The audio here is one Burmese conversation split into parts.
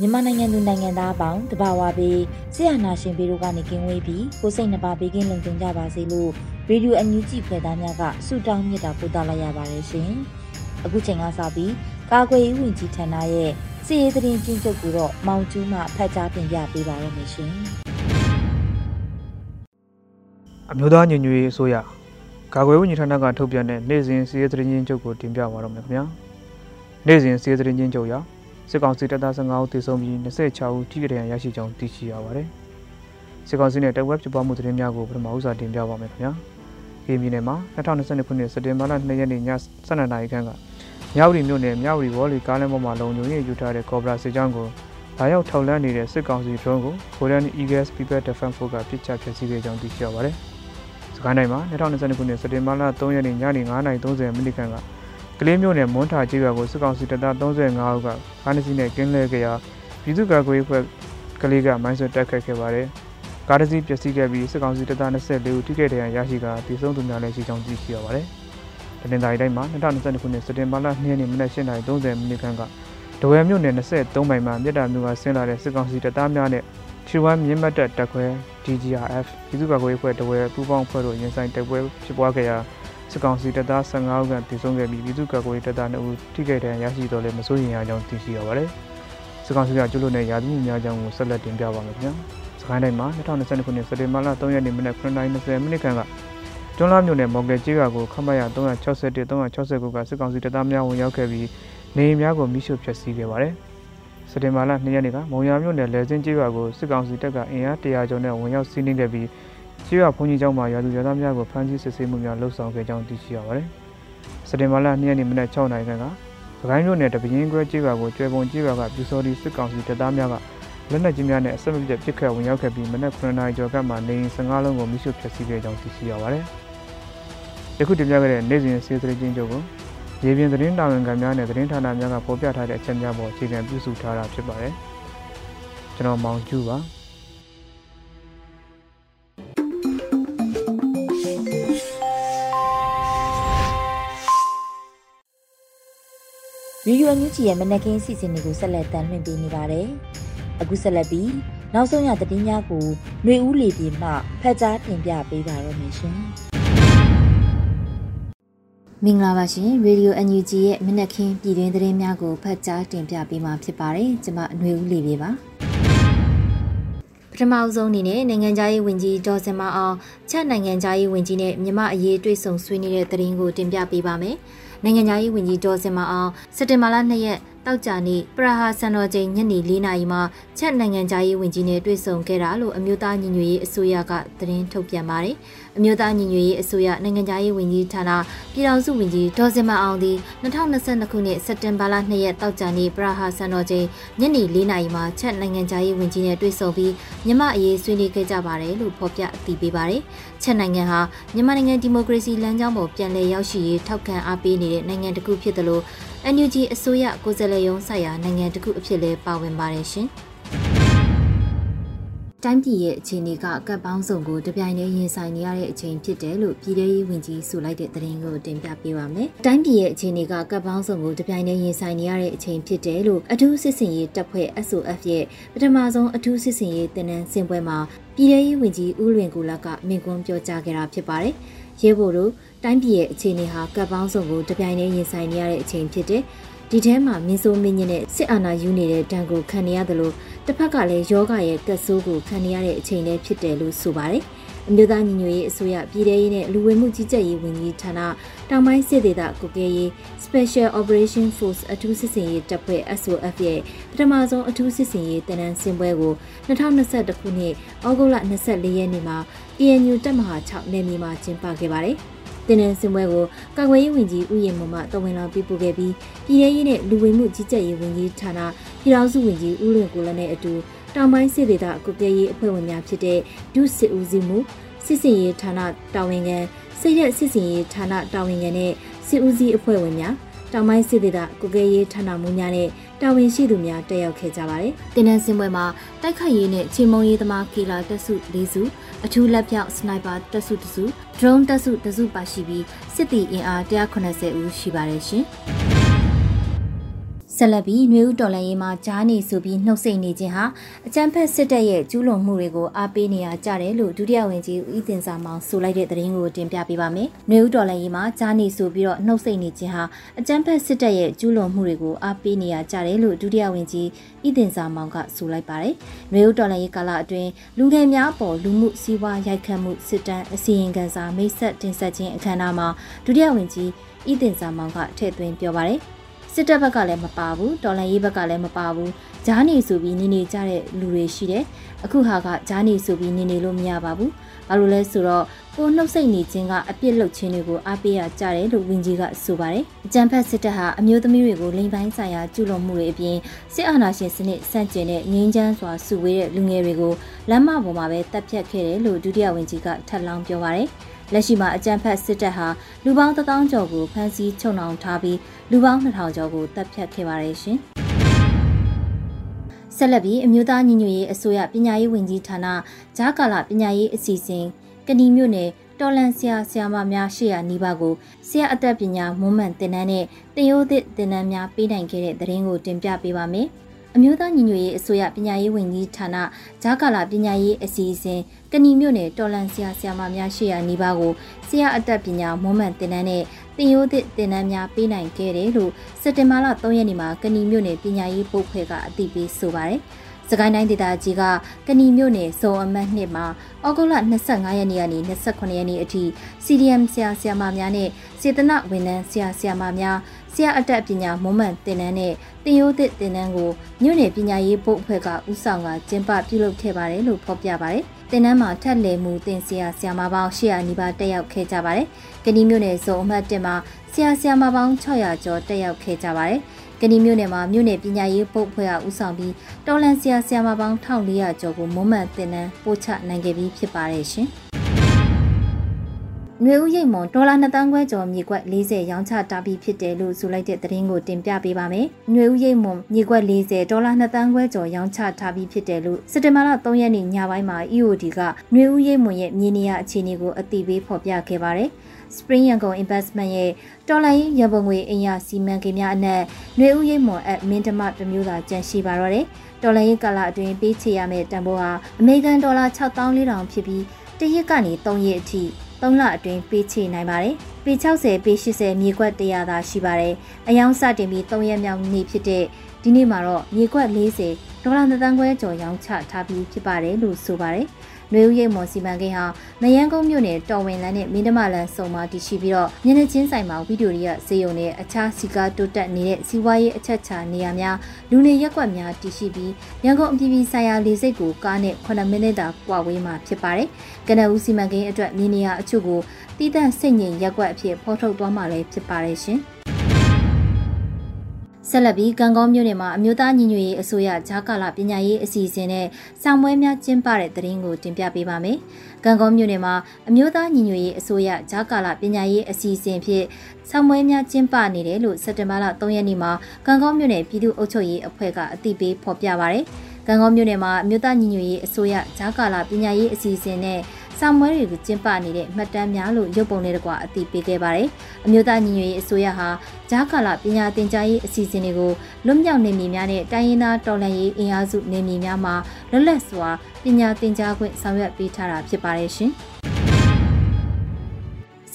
မြန်မာနိုင်ငံသူနိုင်ငံသားအပေါင်းတဘာဝပေးဆရာနာရှင်ပေတို့ကနေကင်းဝေးပြီးကိုစိတ်နှပါပေးကင်းလုံခြုံကြပါစေလို့ရေဒီယိုအန်ယူဂျီဖွယ်သားများကဆုတောင်းမြတ်တာပို့သလိုက်ရပါတယ်ရှင်။အခုချိန်ကစပြီးကာကွယ်ရေးဝန်ကြီးဌာနရဲ့စီရေးသတင်းချင်းချုပ်ကိုတော့မောင်ကျူးမှဖတ်ကြားတင်ပြပေးပါရမရှင်။အမျိုးသားညီညွတ်ရေးအစိုးရကာကွယ်ဝန်ကြီးဌာနကထုတ်ပြန်တဲ့နေ့စဉ်စီရေးသတင်းချင်းချုပ်ကိုတင်ပြပါတော့မယ်ခင်ဗျာ။နေ့စဉ်စီရေးသတင်းချင်းချုပ်ရာ စစ်ကောင်စီတပ်သား15ဦးသေဆုံးပြီး26ဦးထိခိုက်ဒဏ်ရာရရှိကြောင်းသိရှိရပါတယ်။စစ်ကောင်စီနဲ့တပ်ဝက်ပြပမှုသတင်းများကိုပထမဦးစွာတင်ပြပါမယ်ခင်ဗျာ။ဒီပြည်နယ်မှာ2022ခုနှစ်စက်တင်ဘာလ2ရက်နေ့ည7:00နာရီခန့်ကမြောက်ရီမြို့နယ်မြောက်ရီဝေါ်လီကားလမ်းပေါ်မှာလုံခြုံရေးယူထားတဲ့ကော်ဘရာစစ်ကြောင်းကိုလာရောက်ထောက်လန်းနေတဲ့စစ်ကောင်စီဒရုန်းကို Korean Eagles People Defense Force ကပစ်ချဖျက်ဆီးခဲ့ကြောင်းသိရှိရပါတယ်။စကိုင်းတိုင်းမှာ2022ခုနှစ်စက်တင်ဘာလ3ရက်နေ့ညနေ9:30မိနစ်ခန့်က ကလေးမျိုးနဲ့မွန်းထာကျေးရွာကိုစစ်ကောင်စီတပ်သား35ဦးကကားတစ်စီးနဲ့ကင်းလဲကြရာပြည်သူ့ကာကွယ်ရေးဖွဲ့ကလေးကမိုင်းဆွဲတိုက်ခတ်ခဲ့ပါတယ်။ကားတစ်စီးပျက်စီးခဲ့ပြီးစစ်ကောင်စီတပ်သား24ဦးထိခိုက်ဒဏ်ရာရရှိကတည်ဆုံသူများလည်းရှိကြောင်းသိရှိရပါတယ်။တနင်္သာရီတိုင်းမှာ2022ခုနှစ်စက်တင်ဘာလ2ရက်နေ့မနက်8:30မိနစ်ခန့်ကဒဝဲမြို့နယ်23မိုင်မှာမြစ်တာမြို့ကဆင်းလာတဲ့စစ်ကောင်စီတပ်သားများနဲ့ချီဝမ်မြင့်မတ်တပ်တပ်ခွဲ DGRF ပြည်သူ့ကာကွယ်ရေးဖွဲ့တဝဲပူးပေါင်းဖွဲ့တို့ရင်ဆိုင်တိုက်ပွဲဖြစ်ပွားခဲ့ရာ စစ်ကောင်စီတပ်သား15ဦးကတည်ဆုံခဲ့ပြီးပြည်သူ့ကာကွယ်ရေးတပ်သား2ဦးထိခိုက်ဒဏ်ရာရရှိတော့လည်းမစိုးရိမ်ရကြောင်းသိရှိရပါတယ်။စစ်ကောင်စီကကျွလွတ်တဲ့ရာသီမှုများကြောင်းကိုဆက်လက်တင်ပြပါမယ်ခင်ဗျာ။စကိုင်းတိုင်းမှာ2022ခုနှစ်စက်တင်ဘာလ3ရက်နေ့မနက်9:20မိနစ်ခန့်ကကျွန်းလာမြို့နယ်မော်ကဲကျေးရွာကိုခမရ361 369ကစစ်ကောင်စီတပ်သားများဝင်ရောက်ခဲ့ပြီးနေအိမ်များကိုမိရှုဖျက်ဆီးခဲ့ပါတယ်။စက်တင်ဘာလ2ရက်နေ့ကမုံရမြို့နယ်လယ်စင်းကျေးရွာကိုစစ်ကောင်စီတပ်ကအင်အား100ကျော်နဲ့ဝင်ရောက်စီးနင်းခဲ့ပြီး ကျေးရွာဘုံကြီးကျောင်းမှာရွာသူရွာသားများကိုဖမ်းဆီးစစ်ဆေးမှုများလှုပ်ဆောင်ခဲ့ကြောင်းသိရှိရပါတယ်။စက်တင်ဘာလ2ရက်နေ့မနက်6နာရီခန့်ကစကိုင်းမြို့နယ်တပင်းကွဲကျေးရွာကိုကျွဲပုံကျေးရွာကပြူစော်ဒီစစ်ကောင်စီတပ်သားများကလက်နက်ကြီးများနဲ့အဆက်မပြတ်ပစ်ခတ်ဝင်ရောက်ခဲ့ပြီးမနက်9နာရီကျော်ကမှနေအိမ်15လုံးကိုမိရှုဖျက်ဆီးခဲ့ကြောင်းသိရှိရပါတယ်။ယခုတင်ပြခဲ့တဲ့နေ့စဉ်စီးသတင်းချင်းချုပ်ကိုရေပြင်သတင်းတာဝန်ခံများနဲ့သတင်းဌာနများကဖော်ပြထားတဲ့အချက်များပေါ်အခြေခံပြုစုထားတာဖြစ်ပါတယ်။ကျွန်တော်မောင်ကျူပါ။ ရီယူအန်ယူဂျီရဲ့မနက်ခင်းစီစဉ်တွေကိုဆက်လက်တင်ပြနေပါတယ်။အခုဆက်လက်ပြီးနောက်ဆုံးရသတင်းများကိုຫນွေဦးလီပြေမှဖတ်ကြားတင်ပြပေးပါရမရှင်။မင်္ဂလာပါရှင်ရေဒီယို NUG ရဲ့မနက်ခင်းပြည်တွင်းသတင်းများကိုဖတ်ကြားတင်ပြပေးမှာဖြစ်ပါတယ်။ကျွန်မຫນွေဦးလီပြေပါ။ပထမအဆုံးအနေနဲ့နိုင်ငံသားရေးဝန်ကြီးဒေါ်စင်မအောင်ချက်နိုင်ငံသားရေးဝန်ကြီးနဲ့မြမအရေးတွေ့ဆုံဆွေးနွေးတဲ့သတင်းကိုတင်ပြပေးပါမယ်။ နိုင်ငံသားရေးဝန်ကြီးဒေါ်စင်မအောင်စက်တင်ဘာလ2ရက်တောက်ကြနေ့ပရာဟာစံတော်ချိန်ညနေ4နာရီမှာချက်နိုင်ငံသားရေးဝန်ကြီးနဲ့တွေ့ဆုံခဲ့တာလို့အမျိုးသားညီညွတ်ရေးအစိုးရကသတင်းထုတ်ပြန်ပါတယ်။ အမျိုးသားညီညွတ်ရေးအစိုးရနိုင်ငံသားရေးဝန်ကြီးဌာနပြည်ထောင်စုဝန်ကြီးဒေါ်စင်မအောင်သည်2022ခုနှစ်စက်တင်ဘာလ2ရက်တောက်ကြနေ့ပရာဟာစံတော်ချိန်ညနေ4နာရီမှာချက်နိုင်ငံသားရေးဝန်ကြီးနဲ့တွေ့ဆုံပြီးမြန်မာအရေးဆွေးနွေးခဲ့ကြပါတယ်လို့ဖော်ပြအသိပေးပါတယ်။ချက်နိုင်ငံဟာမြန်မာနိုင်ငံဒီမိုကရေစီလမ်းကြောင်းပေါ်ပြန်လည်ရောက်ရှိရေးထောက်ခံအားပေးနေတဲ့နိုင်ငံတစ်ခုဖြစ်တယ်လို့ NUG အစိုးရကိုယ်စားလှယ်ရုံးဆိုင်ရာနိုင်ငံတစ်ခုအဖြစ်လဲပါဝင်ပါတယ်ရှင်။ တိုင်းပြည်ရဲ့အခြေအနေကကပ်ပေါင်းစုံကိုတပြိုင်တည်းရင်ဆိုင်နေရတဲ့အချိန်ဖြစ်တယ်လို့ပြည်ထရေးဝန်ကြီးဆိုလိုက်တဲ့သတင်းကိုတင်ပြပေးပါမယ်။တိုင်းပြည်ရဲ့အခြေအနေကကပ်ပေါင်းစုံကိုတပြိုင်တည်းရင်ဆိုင်နေရတဲ့အချိန်ဖြစ်တယ်လို့အထူးစစ်စင်ရေးတပ်ဖွဲ့ SOF ရဲ့ပထမဆုံးအထူးစစ်စင်ရေးတင်နန်းစင်ပွဲမှာပြည်ထရေးဝန်ကြီးဦးလွင်ကူလကမြင့်ကွန်းပြောကြားခဲ့တာဖြစ်ပါတယ်။ရဲဘော်တို့တိုင်းပြည်ရဲ့အခြေအနေဟာကပ်ပေါင်းစုံကိုတပြိုင်တည်းရင်ဆိုင်နေရတဲ့အချိန်ဖြစ်တဲ့ဒီထဲမှာမြင်းစိုးမင်းကြီးနဲ့စစ်အာဏာယူနေတဲ့တန်ကိုခံနေရတယ်လို့ တစ်ဖက်ကလည်းယောဂရဲ့ကတ်ဆိုးကိုခံနေရတဲ့အချိန်လည်းဖြစ်တယ်လို့ဆိုပါတယ်။အမျိုးသားညီညွတ်ရေးအစိုးရပြည်ထရေးနဲ့လူဝင်မှုကြီးကြပ်ရေးဝန်ကြီးဌာနတောင်ပိုင်းစစ်ဒေသကုကဲရေး Special Operation Force အထူးစစ်စင်ရေးတပ်ဖွဲ့ SOF ရဲ့ပထမဆုံးအထူးစစ်စင်ရေးတနန်းစင်ပွဲကို2021ခုနှစ်ဩဂုတ်လ24ရက်နေ့မှာ ENU တပ်မဟာ6နယ်မြေမှာကျင်းပခဲ့ပါတယ်။တင်နန်းစင်ပွဲကိုကာကွယ်ရေးဝန်ကြီးဦးရင်မမတဝန်လာပြပို့ခဲ့ပြီးပြည်ထရေးနဲ့လူဝင်မှုကြီးကြပ်ရေးဝန်ကြီးဌာန ပြည်ထောင်စုဝန်ကြီးဦးလွင်ကိုလည်းနဲ့အတူတောင်ပိုင်းစစ်ဒေသကုကဲရေးအဖွဲ့ဝင်များဖြစ်တဲ့ဒုစစ်ဦးစီးမှုစစ်စင်ရေးဌာနတာဝန်ခံစိတ်ရက်စစ်စင်ရေးဌာနတာဝန်ခံနဲ့စစ်ဦးစီးအဖွဲ့ဝင်များတောင်ပိုင်းစစ်ဒေသကုကဲရေးဌာနမှူးများနဲ့တာဝန်ရှိသူများတက်ရောက်ခဲ့ကြပါတယ်။တင်နန်းစင်ပွဲမှာတိုက်ခိုက်ရေးနဲ့ချိန်မုံရေးသမားကီလာတက်စု၄စုအထူးလက်ပြောက်စနိုက်ပါတက်စုတစုဒရုန်းတက်စုတစုပါရှိပြီးစစ်တီအင်အား180ဦးရှိပါတယ်ရှင်။ ဆက်လက်ပြီးနှွေဦးတော်လှန်ရေးမှာကြားနေဆိုပြီးနှုတ်ဆက်နေခြင်းဟာအကြမ်းဖက်စစ်တပ်ရဲ့ကျူးလွန်မှုတွေကိုအားပေးနေရကြတယ်လို့ဒုတိယဝန်ကြီးဦးတင်စာမောင်ဆိုလိုက်တဲ့သတင်းကိုတင်ပြပေးပါမယ်။နှွေဦးတော်လှန်ရေးမှာကြားနေဆိုပြီးတော့နှုတ်ဆက်နေခြင်းဟာအကြမ်းဖက်စစ်တပ်ရဲ့ကျူးလွန်မှုတွေကိုအားပေးနေရကြတယ်လို့ဒုတိယဝန်ကြီးဦးတင်စာမောင်ကဆိုလိုက်ပါတယ်။နှွေဦးတော်လှန်ရေးကာလအတွင်းလူငယ်များပေါ်လူမှုစီးပွားရိုက်ခတ်မှုစစ်တမ်းအစီရင်ခံစာမိတ်ဆက်တင်ဆက်ခြင်းအခမ်းအနားမှာဒုတိယဝန်ကြီးဤတင်စာမောင်ကထည့်သွင်းပြောပါတယ်။ စစ်တပ်ဘက်ကလည်းမပါဘူးတော်လန်ရေးဘက်ကလည်းမပါဘူးဂျားနေဆိုပြီးနေနေကြတဲ့လူတွေရှိတယ်အခုဟာကဂျားနေဆိုပြီးနေနေလို့မရပါဘူးဘာလို့လဲဆိုတော့ကိုနှုတ်ဆက်နေခြင်းကအပြစ်လုပ်ခြင်းတွေကိုအားပေးရကြတယ်လို့ဝင်ကြီးကဆိုပါတယ်အကြံဖက်စစ်တပ်ဟာအမျိုးသမီးတွေကိုလိမ်ပိုင်းဆိုင်ရာကျူးလွန်မှုတွေအပြင်စစ်အာဏာရှင်စနစ်ဆန့်ကျင်တဲ့ငြိမ်းချမ်းစွာစုဝေးတဲ့လူငယ်တွေကိုလမ်းမပေါ်မှာပဲတပ်ဖြတ်ခဲ့တယ်လို့ဒုတိယဝန်ကြီးကထပ်လောင်းပြောပါတယ်လက်ရှိမှာအကြံဖက်စစ်တပ်ဟာလူပေါင်း1000ကျော်ကိုဖမ်းဆီးချုပ်နှောင်ထားပြီး လူပေါင်း2000ကျော်ကိုတပ်ဖြတ်ခဲ့ပါတယ်ရှင်။ဆက်လက်ပြီးအမျိုးသားညီညွတ်ရေးအစိုးရပညာရေးဝန်ကြီးဌာနဂျာကာလာပညာရေးအစီအစဉ်ကဏီမြို့နယ်တော်လန်ဆရာဆရာမများရှေ့ရနီးပါးကိုဆရာအသက်ပညာမွမ်းမံသင်တန်းနဲ့တင်ရိုးသစ်သင်တန်းများပေးနိုင်ခဲ့တဲ့သတင်းကိုတင်ပြပေးပါမယ်။အမျိုးသားညီညွတ်ရေးအစိုးရပညာရေးဝန်ကြီးဌာနဂျာကာလာပညာရေးအစီအစဉ်ကဏီမြို့နယ်တော်လန်ဆရာဆရာမများရှေ့ရနီးပါးကိုဆရာအသက်ပညာမွမ်းမံသင်တန်းနဲ့ တင်ရိုးသစ်သင်တန်းများပေးနိုင်ခဲ့တယ်လို့စက်တင်ဘာလ3ရက်နေ့မှာကဏီမြို့နယ်ပညာရေးပုတ်ဖွဲ့ကအသိပေးဆိုပါတယ်။စကိုင်းတိုင်းဒေသကြီးကကဏီမြို့နယ်စုံအမတ်နှစ်မှာဩဂုတ်လ25ရက်နေ့ကနေ28ရက်နေ့အထိ CDM ဆရာဆရာမများနဲ့စေတနာဝန်ထမ်းဆရာဆရာမများဆရာအတက်ပညာမွမ်းမံသင်တန်းနဲ့တင်ရိုးသစ်သင်တန်းကိုမြို့နယ်ပညာရေးဘုတ်အဖွဲ့ကဦးဆောင်ကကျင်းပပြုလုပ်ခဲ့ပါတယ်လို့ဖော်ပြပါတယ်။ သင်တန်းမှာထက်လည်မှုသင်ဆရာဆရာမပေါင်း800နီးပါးတက်ရောက်ခဲ့ကြပါတယ်။ကဏီမြို့နယ်စုံအမှတ်1မှာဆရာဆရာမပေါင်း600ကျော်တက်ရောက်ခဲ့ကြပါတယ်။ကဏီမြို့နယ်မှာမြို့နယ်ပညာရေးဘုတ်အဖွဲ့ကဦးဆောင်ပြီးတော်လန်ဆရာဆရာမပေါင်း1400ကျော်ကိုမွမ်းမံသင်တန်းပို့ချနိုင်ခဲ့ပြီးဖြစ်ပါတယ်ရှင်။။ ငွေဥရိပ်မွန်ဒေါ်လာ2သန်းခွဲကျော်မြေကွက်40ရောင်းချတာပြီးဖြစ်တယ်လို့ဆိုလိုက်တဲ့သတင်းကိုတင်ပြပေးပါမယ်။ငွေဥရိပ်မွန်မြေကွက်40ဒေါ်လာ2သန်းခွဲကျော်ရောင်းချတာပြီးဖြစ်တယ်လို့စက်တင်ဘာလ3ရက်နေ့ညပိုင်းမှာ EOD ကငွေဥရိပ်မွန်ရဲ့မြေနေရအခြေအနေကိုအသိပေးဖော်ပြခဲ့ပါတယ်။ Spring Yangon Investment ရဲ့တော်လိုင်းရန်ပုံငွေအင်ရစီမံကိန်းများအနက်ငွေဥရိပ်မွန်အမင်းဓမ္မတစ်မျိုးသာကျန်ရှိပါတော့တယ်။တော်လိုင်းကာလအတွင်းပေးချေရမယ့်တန်ဖိုးဟာအမေရိကန်ဒေါ်လာ6400ဖြစ်ပြီးတရက်ကနေ3ရက်အထိ 3လအတွင်းပေးချေနိုင်ပါတယ်။ပေ60ပေ80မြေကွက်100သာရှိပါတယ်။အယောင်စတင်ပြီး3ရက်မြောက်နေ့ဖြစ်တဲ့ဒီနေ့မှာတော့မြေကွက်40ဒေါ်လာ3သန်းခွဲကျော်ရောင်းချထားပြီးဖြစ်ပါတယ်လို့ဆိုပါတယ်။ နွေဦးရိပ်မော်စီမံကိန်းဟာမယန်းကုန်းမြို့နယ်တော်ဝင်လန်းနဲ့မင်းတမလန်းစုံမှာတည်ရှိပြီးတော့မျက်နှာချင်းဆိုင်မှာဗီဒီယိုတွေကစေယုံနဲ့အခြားစီကားတိုးတက်နေတဲ့စီးပွားရေးအချက်ချာနေရာများလူနေရက်ကွက်များတည်ရှိပြီးရန်ကုန်အပြည်ပြည်ဆိုင်ရာလေဆိပ်ကိုကားနဲ့9မိနစ်တာကွာဝေးမှာဖြစ်ပါတယ်။ကနဦးစီမံကိန်းအတွက်မြေနေရာအချို့ကိုတည်တံ့စိတ်ငြိမ်ရက်ကွက်အဖြစ်ဖော်ထုတ်သွားမှာလည်းဖြစ်ပါတယ်ရှင်။ ဆက်လက်ပြီးကံကောင်းမြို့နယ်မှာအမျိုးသားညီညွတ်ရေးအစိုးရဂျာကာလာပညာရေးအစီအစဉ်နဲ့စာမွဲများကျင်းပတဲ့သတင်းကိုတင်ပြပေးပါမယ်။ကံကောင်းမြို့နယ်မှာအမျိုးသားညီညွတ်ရေးအစိုးရဂျာကာလာပညာရေးအစီအစဉ်ဖြင့်စာမွဲများကျင်းပနေတယ်လို့စက်တင်ဘာလ3ရက်နေ့မှာကံကောင်းမြို့နယ်ပြည်သူ့အုပ်ချုပ်ရေးအဖွဲ့ကအသိပေးဖော်ပြပါရယ်။ကံကောင်းမြို့နယ်မှာအမျိုးသားညီညွတ်ရေးအစိုးရဂျာကာလာပညာရေးအစီအစဉ်နဲ့ စာမွဲတွေကိုကျင်းပနေတဲ့မှတ်တမ်းများလို့ရုပ်ပုံလေးတကွာအသိပေးခဲ့ပါတယ်။အမျိုးသားညီညွတ်ရေးအစိုးရဟာဂျာကာလာပညာသင်ကြားရေးအစီအစဉ်တွေကိုလွတ်မြောက်နေမည်များနဲ့တိုင်းရင်းသားတော်လှန်ရေးအင်အားစုနေမည်များမှာလွတ်လပ်စွာပညာသင်ကြားခွင့်ဆောင်ရွက်ပေးထားတာဖြစ်ပါတယ်ရှင်။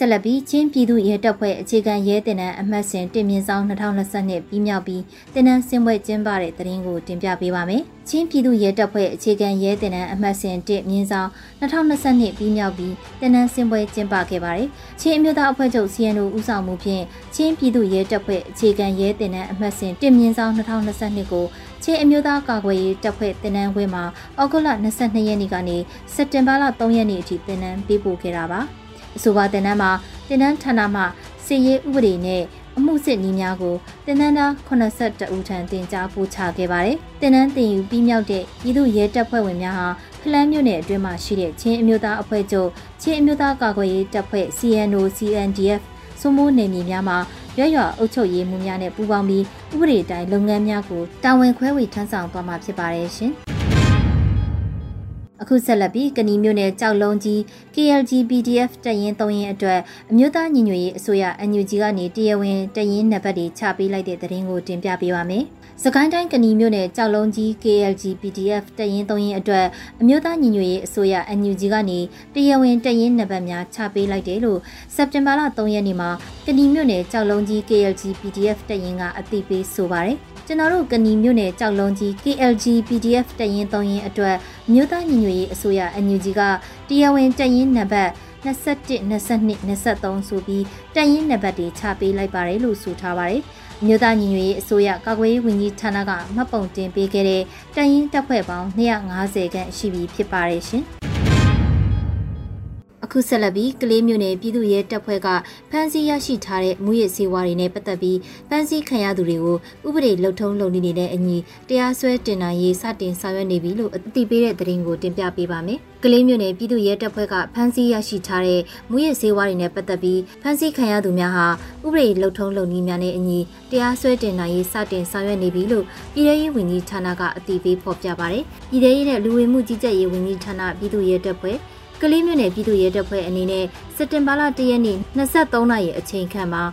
ဆက်လက်ပြီးချင်းပြည်သူရဲတပ်ဖွဲ့အခြေခံရဲတင်နန်းအမှတ်စဉ်တင်မြင့်ဆောင်2022ပြီးမြောက်ပြီးတင်နန်းစင်ပွဲကျင်းပတဲ့သတင်းကိုတင်ပြပေးပါမယ်။ချင်းပြည်သူရဲတပ်ဖွဲ့အခြေခံရဲတင်နန်းအမှတ်စဉ်တင်မြင့်ဆောင်2022ပြီးမြောက်ပြီးတင်နန်းစင်ပွဲကျင်းပခဲ့ပါတယ်။ချင်းအမျိုးသားအဖွဲ့ချုပ် CNO ဦးဆောင်မှုဖြင့်ချင်းပြည်သူရဲတပ်ဖွဲ့အခြေခံရဲတင်နန်းအမှတ်စဉ်တင်မြင့်ဆောင်2022ကိုချင်းအမျိုးသားကာကွယ်ရေးတပ်ဖွဲ့တင်နန်းဝင်းမှာအောက်တိုဘာ22ရက်နေ့ကနေစက်တင်ဘာလ3ရက်နေ့အထိတင်နန်းပေးပို့ခဲ့တာပါ။ အဆိုပါတင်နန်းမှာတင်နန်းဌာနမှစီရေးဥပဒေနဲ့အမှုစစ်နည်းများကိုတင်နန်းသား82ဦးထံတင်ကြားပို့ချခဲ့ပါတယ်။တင်နန်းတင်ယူပြီးမြောက်တဲ့ပြည်သူရဲတပ်ဖွဲ့ဝင်များဟာဖလန်းမြို့နယ်အတွင်းမှာရှိတဲ့ချင်းအမျိုးသားအဖွဲ့ချုပ်ချင်းအမျိုးသားကာကွယ်ရေးတပ်ဖွဲ့ CNO CNDF စုမိုးနေမြေများမှာရွရွအုပ်ချုပ်ရေးမှုများနဲ့ပူးပေါင်းပြီးဥပဒေတိုင်းလုပ်ငန်းများကိုတာဝန်ခွဲဝေထမ်းဆောင်သွားမှာဖြစ်ပါတယ်ရှင်။ အခုဆက်လက်ပြီးကဏီမျိုးနယ်ကြောက်လုံးကြီး KLG PDF တရင်၃ရင်အတွက်အမျိုးသားညီညွတ်ရေးအစိုးရ NUG ကနေတရားဝင်တရင်နံပါတ်တွေချပေးလိုက်တဲ့သတင်းကိုတင်ပြပေးပါမယ်။စကိုင်းတိုင်းကဏီမျိုးနယ်ကြောက်လုံးကြီး KLG PDF တရင်၃ရင်အတွက်အမျိုးသားညီညွတ်ရေးအစိုးရ NUG ကနေတရားဝင်တရင်နံပါတ်များချပေးလိုက်တယ်လို့စက်တင်ဘာလ3ရက်နေ့မှာကဏီမျိုးနယ်ကြောက်လုံးကြီး KLG PDF တရင်ကအသိပေးဆိုပါတယ်။ကျွန်တော်တို့ကဏီမြို့နယ်ကြောက်လုံးကြီး KLG PDF တရင်3ရင်အတွက် မြို့သားညီညွတ်ရေးအစိုးရ NUG ကတရားဝင်တရင်နံပါတ်21 22 23ဆိုပြီးတရင်နံပါတ်တွေချပေးလိုက်ပါတယ်လို့ဆိုထားပါတယ်။မြို့သားညီညွတ်ရေးအစိုးရကာကွယ်ရေးဝန်ကြီးဌာနကမှတ်ပုံတင်ပေးခဲ့တဲ့တရင်တပ်ဖွဲ့ပေါင်း250ခန့်ရှိပြီဖြစ်ပါတယ်ရှင်။ အခုဆက်လက်ပြီးကလေးမျိုးနယ်ပြည်သူ့ရဲတပ်ဖွဲ့ကဖမ်းဆီးရရှိထားတဲ့မူရစ်စေဝါတွေနဲ့ပတ်သက်ပြီးဖမ်းဆီးခံရသူတွေကိုဥပဒေလှုပ်ထုံးလုပ်နေနေတဲ့အညီတရားစွဲတင်နိုင်ရေးစတင်ဆောင်ရွက်နေပြီလို့အသိပေးတဲ့သတင်းကိုတင်ပြပေးပါမယ်။ကလေးမျိုးနယ်ပြည်သူ့ရဲတပ်ဖွဲ့ကဖမ်းဆီးရရှိထားတဲ့မူရစ်စေဝါတွေနဲ့ပတ်သက်ပြီးဖမ်းဆီးခံရသူများဟာဥပဒေလှုပ်ထုံးလုပ်နည်းများနဲ့အညီတရားစွဲတင်နိုင်ရေးစတင်ဆောင်ရွက်နေပြီလို့ပြည်ထောင်ရေးဝန်ကြီးဌာနကအသိပေးဖော်ပြပါတယ်။ပြည်ထောင်ရေးနဲ့လူဝင်မှုကြီးကြပ်ရေးဝန်ကြီးဌာနပြည်သူ့ရဲတပ်ဖွဲ့ ကလေးမြို့နယ်ပြည်သူ့ရဲတပ်ဖွဲ့အနေနဲ့စက်တင်ဘာလ၁ရက်နေ့23နာရီအချိန်ခန့်မှာ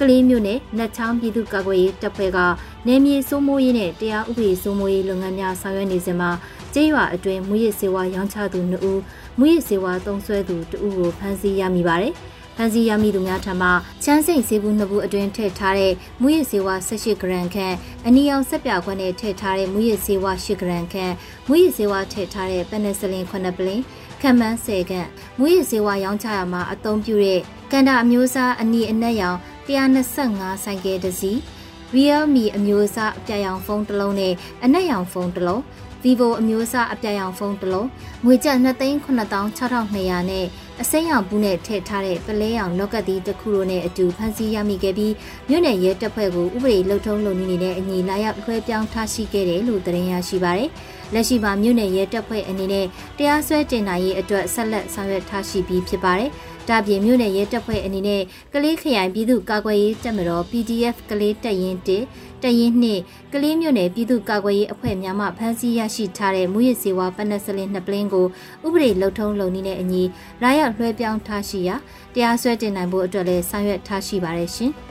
ကလေးမြို့နယ်နတ်ချောင်းပြည်သူ့ကာကွယ်ရေးတပ်ဖွဲ့ကနေမြေစိုးမိုးရေးနဲ့တရားဥပဒေစိုးမိုးရေးလုပ်ငန်းများဆောင်ရွက်နေစဉ်မှာကျေးရွာအတွင်းမူရစ်စေဝါရောင်းချသူ2ဦးမူရစ်စေဝါသုံးစွဲသူ2ဦးကိုဖမ်းဆီးရမိပါတယ်။ဖမ်းဆီးရမိသူများထံမှချမ်းစိန်ဆေးဘူးနှစ်ဘူးအတွင်းထည့်ထားတဲ့မူရစ်ဆေးဝါး18ဂရမ်ခန့်အနီအောင်ဆက်ပြခွက်နဲ့ထည့်ထားတဲ့မူရစ်ဆေးဝါး10ဂရမ်ခန့်မူရစ်ဆေးဝါးထည့်ထားတဲ့ပနက်စလင်9ပလင်း ခံမှန်း10ခန့်မူရည်စေဝါရောင်းချရမှာအသုံးပြုတဲ့ကန်တာအမျိုးအစားအနီအနက်ရောင်125ဆိုင်ကယ်တစ်စီး Realme အမျိုးအစားအပြရောင်ဖုန်းတစ်လုံးနဲ့အနက်ရောင်ဖုန်းတစ်လုံး Vivo အမျိုးအစားအပြရောင်ဖုန်းတစ်လုံးငွေကျပ်2,9200နဲ့အစိမ်းရောင်ဘူးနဲ့ထည့်ထားတဲ့ပလဲရောင်လော့ကတ်တီတစ်ခုတို့နဲ့အတူဖမ်းဆီးရမိခဲ့ပြီးမြို့နယ်ရဲတပ်ဖွဲ့ကဥပဒေလှုပ်ထုံးလုပ်နေတဲ့အညီလာရောက်လွှဲပြောင်းထားရှိခဲ့တယ်လို့သတင်းရရှိပါရယ်။ လက်ရှိမှာမြို့နယ်ရဲတပ်ဖွဲ့အနေနဲ့တရားစွဲတင်နိုင်ရေးအတွက်ဆက်လက်ဆောင်ရွက်ထားရှိပြီးဖြစ်ပါတယ်။ဒါပြင်မြို့နယ်ရဲတပ်ဖွဲ့အနေနဲ့ကလေးခရိုင်ပြည်သူ့ကာကွယ်ရေးတပ်မတော် PDF ကလေးတပ်ရင်း1တရင်နှင့်ကလေးမြို့နယ်ပြည်သူ့ကာကွယ်ရေးအဖွဲ့များမှဖမ်းဆီးရရှိထားတဲ့မူရစ်စေဝါပနက်စလင်းနှစ်ပလင်းကိုဥပဒေလုံထုံးလုံနည်းနဲ့အညီလာရောက်လွှဲပြောင်းထားရှိရာတရားစွဲတင်နိုင်ဖို့အတွက်လည်းဆောင်ရွက်ထားရှိပါတယ်ရှင်။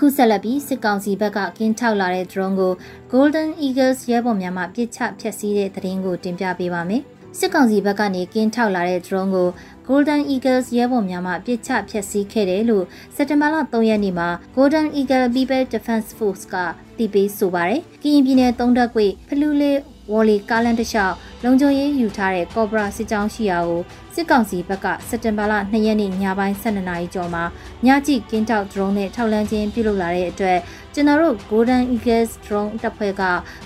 အခုဆက်လက်ပြီးစစ်ကောင်စီဘက်ကကင်းထောက်လာတဲ့ drone ကို Golden Eagles ရဲဘော်များမှပြစ်ချဖျက်ဆီးတဲ့သတင်းကိုတင်ပြပေးပါမယ်။စစ်ကောင်စီဘက်ကနေကင်းထောက်လာတဲ့ drone ကို Golden Eagles ရဲဘော်များမှပြစ်ချဖျက်ဆီးခဲ့တယ်လို့စက်တင်ဘာလ3ရက်နေ့မှာ Golden Eagle People Defense Force ကတည်ပြီးဆိုပါတယ်။ကရင်ပြည်နယ်သုံးတပ်ကွေဖလူလေးဝေါ်လီကားလန်တလျှောက်လုံခြုံရေးယူထားတဲ့ကော့ဘရာစစ်ကြောင်းရှိရာကို စစ်ကောင်စီဘက်ကစက်တင်ဘာလ2ရက်နေ့ညပိုင်း12နာရီကျော်မှာညကြည့်ကင်းထောက် drone နဲ့ထောက်လန်းခြင်းပြုလုပ်လာတဲ့အတွက်ကျွန်တော်တို့ Golden Eagles drone တပ်ဖွဲ့က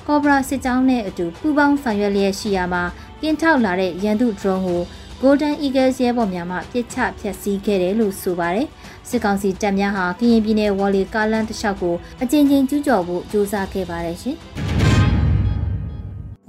ကော့ဘရာစစ်ကြောင်းနဲ့အတူပူးပေါင်းဆောင်ရွက်လျက်ရှိရာမှာကင်းထောက်လာတဲ့ရန်သူ drone ကို Golden Eagles ရဲဘော်များမှပြစ်ချဖျက်ဆီးခဲ့တယ်လို့ဆိုပါတယ်။စစ်ကောင်စီတပ်များဟာကရင်ပြည်နယ်ဝေါ်လီကားလန်တစ်လျှောက်ကိုအကြိမ်ကြိမ်ကျူးကျော်ဖို့ကြိုးစားခဲ့ပါတယ်ရှင်။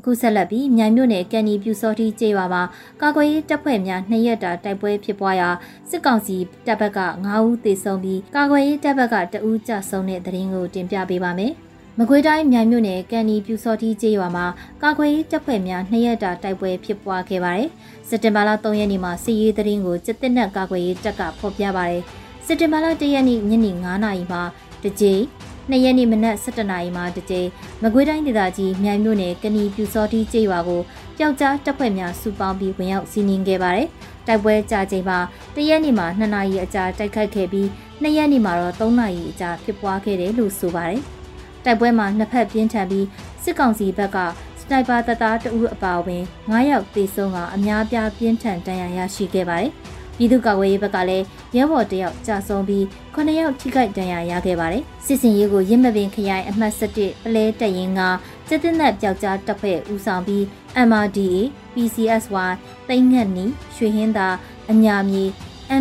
အခုဆက်လက်ပြီးမြိုင်မြို့နယ်ကန်နီပြူစောတိကျေးရွာမှာကာကွယ်ရေးတပ်ဖွဲ့များနှစ်ရက်တာတိုက်ပွဲဖြစ်ပွားရာစစ်ကောင်စီတပ်ဘက်က9ဦးသေဆုံးပြီးကာကွယ်ရေးတပ်ဘက်က2ဦးကြာဆုံးတဲ့သတင်းကိုတင်ပြပေးပါမယ်။မကွေးတိုင်းမြိုင်မြို့နယ်ကန်နီပြူစောတိကျေးရွာမှာကာကွယ်ရေးတပ်ဖွဲ့များနှစ်ရက်တာတိုက်ပွဲဖြစ်ပွားခဲ့ပါတယ်။စက်တင်ဘာလ3ရက်နေ့မှာစစ်ရေးသတင်းကိုစစ်တပ်နဲ့ကာကွယ်ရေးတပ်ကဖော်ပြပါတယ်။စက်တင်ဘာလ1ရက်နေ့ညနေ9:00နာရီမှာတကြိမ် နှစ်ရက်နေ့မနက်7:00နာရီမှာတကြိမ်မကွေးတိုင်းဒေသကြီးမြိုင်မြို့နယ်ကဏီပြူစောတိကျေးရွာကိုပျောက်ကြားတပ်ဖွဲ့များစုပေါင်းပြီးဝင်ရောက်စီးနင်းခဲ့ပါတယ်။တိုက်ပွဲကြာချိန်မှာတရက်နေ့မှာ2နာရီအကြာတိုက်ခိုက်ခဲ့ပြီး2ရက်နေ့မှာတော့3နာရီအကြာဖြစ်ပွားခဲ့တယ်လို့ဆိုပါတယ်။တိုက်ပွဲမှာနှစ်ဖက်ပြင်းထန်ပြီးစစ်ကောင်စီဘက်ကစနိုက်ပါတပ်သားတအူးအပါအဝင်9ယောက်သေဆုံးကအများပြားပြင်းထန်ဒဏ်ရာရရှိခဲ့ပါတယ်။ ပြည်သူ့ကာကွယ်ရေးဘက်ကလည်းရဲဘော်တယောက်ကြာဆုံးပြီး9ယောက်ထိခိုက်ဒဏ်ရာရခဲ့ပါတယ်။စစ်စင်ရေးကိုရင်းမပင်ခရိုင်အမှတ်7ပလဲတရင်ကစစ်တပ်နဲ့ပျောက်ကြားတပ်ဖွဲ့ဦးဆောင်ပြီး MRDA, PCSY, တိတ်ငက်နီရွှေဟင်းသာအညာမြေ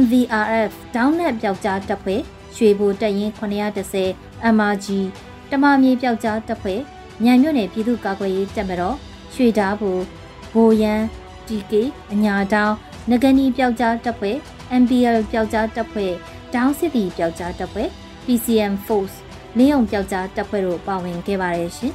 MVRF ဒေါင်းနဲ့ပျောက်ကြားတပ်ဖွဲ့ရွှေဘိုတက်ရင်910 MRG တမမြေပျောက်ကြားတပ်ဖွဲ့မြိုင်မြို့နယ်ပြည်သူ့ကာကွယ်ရေးတပ်မတော်ရွှေဓာဘူဘိုရန် TK အညာတောင်း ငကနီပျောက်ကြားတပ်ဖွဲ့ MPL ပျောက်ကြားတပ်ဖွဲ့ဒေါင်းစစ်တီပျောက်ကြားတပ်ဖွဲ့ PCM Force လင်းုံပျောက်ကြားတပ်ဖွဲ့တို့ပါဝင်ခဲ့ပါတယ်ရှင်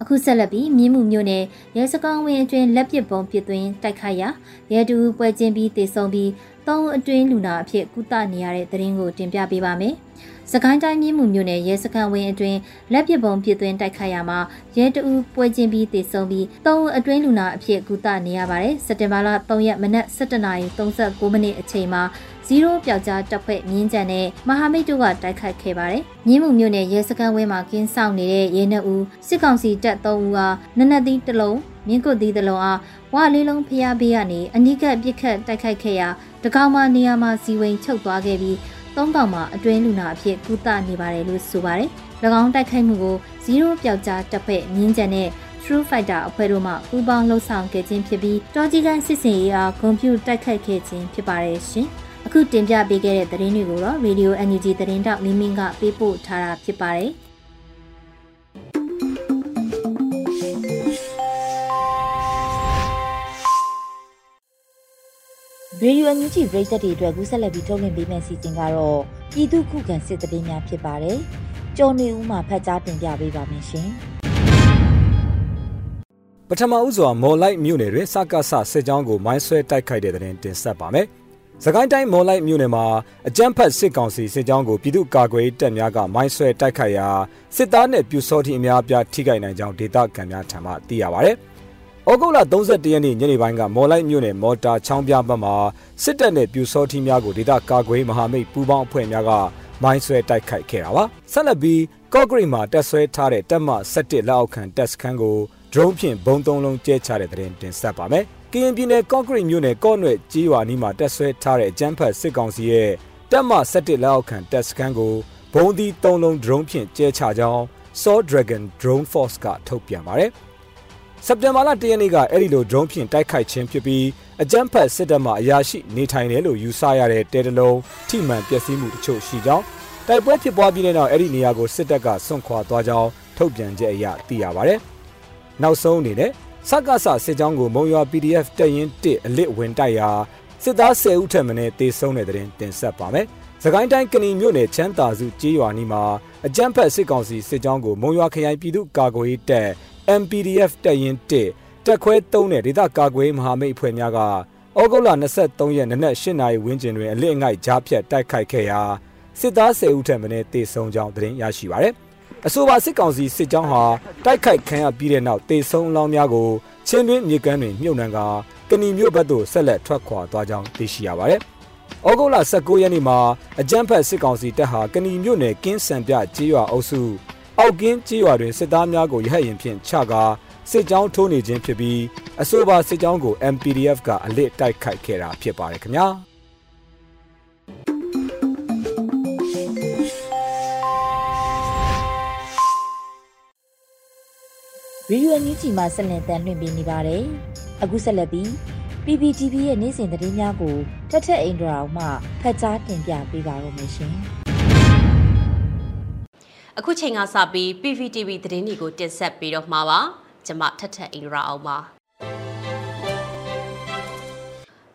အခုဆက်လက်ပြီးမြင်းမှုမျိုးနယ်ရဲစကောင်းဝင်းအတွင်းလက်ပစ်ပုံပစ်သွင်းတိုက်ခိုက်ရာရဲတူပွဲချင်းပြီးတေဆုံးပြီး သုံးအတွင်းလူနာအဖြစ်ကုသနေရတဲ့သတင်းကိုတင်ပြပေးပါမယ်။စကိုင်းတိုင်းမြင်းမှုမျိုးနယ်ရဲစခန်းဝင်းအတွင်းလက်ပစ်ပုံပစ်သွင်းတိုက်ခိုက်ရမှာရဲတူပွဲချင်းပြီးတေဆုံးပြီးသုံးအတွင်းလူနာအဖြစ်ကုသနေရပါတယ်။စက်တင်ဘာလ3ရက်မနက်7:39မိနစ်အချိန်မှာ0ပျောက်ကြားတပ်ဖွဲ့မြင်းကြံနဲ့မဟာမိတ်တို့ကတိုက်ခိုက်ခဲ့ပါတယ်။မြင်းမှုမြို့နယ်ရဲစခန်းဝင်းမှာကင်းဆောင်နေတဲ့ရဲနှဦးစစ်ကောင်စီတပ်3ဦးဟာနနက်သီးတစ်လုံးမြင်းကုတ်သီးတစ်လုံးအားဝလေးလုံးဖျားပေးရနေအနိကပြစ်ခတ်တိုက်ခိုက်ခဲ့ရာ တကောင်မှနေရာမှာစီဝိန်ချုပ်သွားခဲ့ပြီးသုံးကောင်မှအတွင်းလူနာအဖြစ်ကုသနေပါတယ်လို့ဆိုပါတယ်။၎င်းတိုက်ခိုက်မှုကို0ပျောက်ကြားတပ်ဖွဲ့မြင်းကြံနဲ့ True Fighter အဖွဲ့တို့မှပူးပေါင်းလှုပ်ဆောင်ခဲ့ခြင်းဖြစ်ပြီးတော်ကြီးကန်စစ်စင်ရေးအားဂုံပြူတိုက်ခိုက်ခဲ့ခြင်းဖြစ်ပါတယ်ရှင်။အခုတင်ပြပေးခဲ့တဲ့သတင်းတွေကိုတော့ Radio NUG သတင်းတောက်မင်းမင်းကပေးပို့ထားတာဖြစ်ပါတယ်။ ရေဒီယိုအန်ယူဂျီပရိသတ်တွေအတွက်ကူးဆက်လက်ပြီးထုတ်လွှင့်ပေးမယ့်စီစဉ်ကတော့ပြည်သူခုခံစစ်တရင်များဖြစ်ပါတယ်။ကျော်နေဦးမှာဖတ်ကြားတင်ပြပေးပါမယ်ရှင်။ပထမဦးစွာမော်လိုက်မြို့နယ်တွင်စကားဆစစ်ကြောင်းကိုမိုင်းဆွဲတိုက်ခိုက်တဲ့တဲ့တင်တင်ဆက်ပါမယ်။စကိုင်းတိုင်းမော်လိုက်မြို့နယ်မှာအကြမ်းဖက်စစ်ကောင်စီစစ်ကြောင်းကိုပြည်သူ့ကာကွယ်တပ်များကမိုင်းဆွဲတိုက်ခိုက်ရာစစ်သားနဲ့ပြူစောတိအများအပြားထိခိုက်နိုင်ကြောင်းဒေသခံများထံမှသိရပါဗျ။ ဩဂုတ်လ31ရက်နေ့ညနေပိုင်းကမော်လိုက်မြို့နယ်မော်တာချောင်းပြဘက်မှာစစ်တပ်နဲ့ပြူစောတိများကိုဒေသကာကွယ်မဟာမိတ်ပူးပေါင်းအဖွဲ့များကမိုင်းဆွဲတိုက်ခိုက်ခဲ့တာပါ။ဆက်လက်ပြီးကော့ဂရိတ်မှာတက်ဆွဲထားတဲ့တပ်မ17လက်အောက်ခံတပ်စခန်းကို drone ဖြင့်ဘုံသုံးလုံးကျဲချတဲ့တဲ့တင်ဆက်ပါမယ်။ကရင်ပြည်နယ်ကော့ဂရိတ်မြို့နယ်ကော့နွဲ့ကြီးရွာနီးမှာတက်ဆွဲထားတဲ့အကြမ်းဖက်စစ်ကောင်စီရဲ့တပ်မ17လက်အောက်ခံတပ်စခန်းကိုဘုံဒီ3လုံး drone ဖြင့်ကျဲချကြောင်း Saw Dragon Drone Force ကထုတ်ပြန်ပါတယ်။ စက်တင်ဘာလ၁ရက်နေ့ကအဲ့ဒီလို drone ဖြင့်တိုက်ခိုက်ခြင်းဖြစ်ပြီးအကြမ်းဖက်စစ်တပ်မှအရာရှိနေထိုင်တယ်လို့ယူဆရတဲ့တဲတလုံးထိမှန်ပျက်စီးမှုတချို့ရှိကြောင်းတိုက်ပွဲဖြစ်ပွားပြီးတဲ့နောက်အဲ့ဒီနေရာကိုစစ်တပ်ကစွန့်ခွာသွားကြောင်းထုတ်ပြန်ချက်အရသိရပါတယ်။နောက်ဆုံးအနေနဲ့စက္ကစစစ်ကြောင်းကိုမုံရွာ PDF တက်ရင်1အလစ်ဝင်တိုက်ရာစစ်သား10ဦးထက်မနည်းတေဆုံးတဲ့တဲ့တင်ဆက်ပါမယ်။စကိုင်းတိုင်းကဏီမြို့နယ်ချမ်းသာစုကြေးရွာနီးမှာအကြမ်းဖက်စစ်ကောင်စီစစ်ကြောင်းကိုမုံရွာခရိုင်ပြည်သူ့ကာကွယ်ရေးတပ် MPDF တက်ရင်1တက်ခွဲ3နဲ့ဒေသကာကွယ်မဟာမိတ်အဖွဲ့များကဩဂုတ်လ23ရက်နနက်8နာရီဝန်းကျင်တွင်အလစ်အငိုက်ကြားဖြတ်တိုက်ခိုက်ခဲ့ရာစစ်သား10ဦးထက်မနည်းတေဆုံးကြောင်းသတင်းရရှိပါရသည်အဆိုပါစစ်ကောင်စီစစ်ကြောင်းဟာတိုက်ခိုက်ခံရပြီးတဲ့နောက်တေဆုံးအလောင်းများကိုချင်းတွင်းမြေကမ်းတွင်မြုပ်နှံကာကဏီမြို့ဘက်သို့ဆက်လက်ထွက်ခွာသွားကြောင်းသိရှိရပါတယ်။ဩဂုတ်လ19ရက်နေ့မှာအကြမ်းဖက်စစ်ကောင်စီတပ်ဟာကဏီမြို့နယ်ကင်းစံပြကြေးရွာအုပ်စု အောက်ကင်းကြေးရွာတွင်စစ်သားများကိုရဟတ်ရင်ဖြင့်ချကာစစ်ကြောင်းထိုးနေခြင်းဖြစ်ပြီးအဆိုပါစစ်ကြောင်းကို MPDF ကအလစ်တိုက်ခိုက်ခဲ့တာဖြစ်ပါတယ်ခင်ဗျာ။ရေဒီယိုအန်ယူဂျီမှာဆက်လက်တမ်းလွှင့်ပေးနေပါတယ်။အခုဆက်လက်ပြီး PPTV ရဲ့နေ့စဉ်သတင်းများကိုထက်ထက်အင်ဒရာအောင်မှဖတ်ကြားတင်ပြပေးပါရမရှင်။ အခုချိန်ကစပြီး PPTV သတင်းတွေကိုတင်ဆက်ပေးတော့မှာပါ။ကျွန်မထက်ထက်အင်ဒရာအောင်ပါ။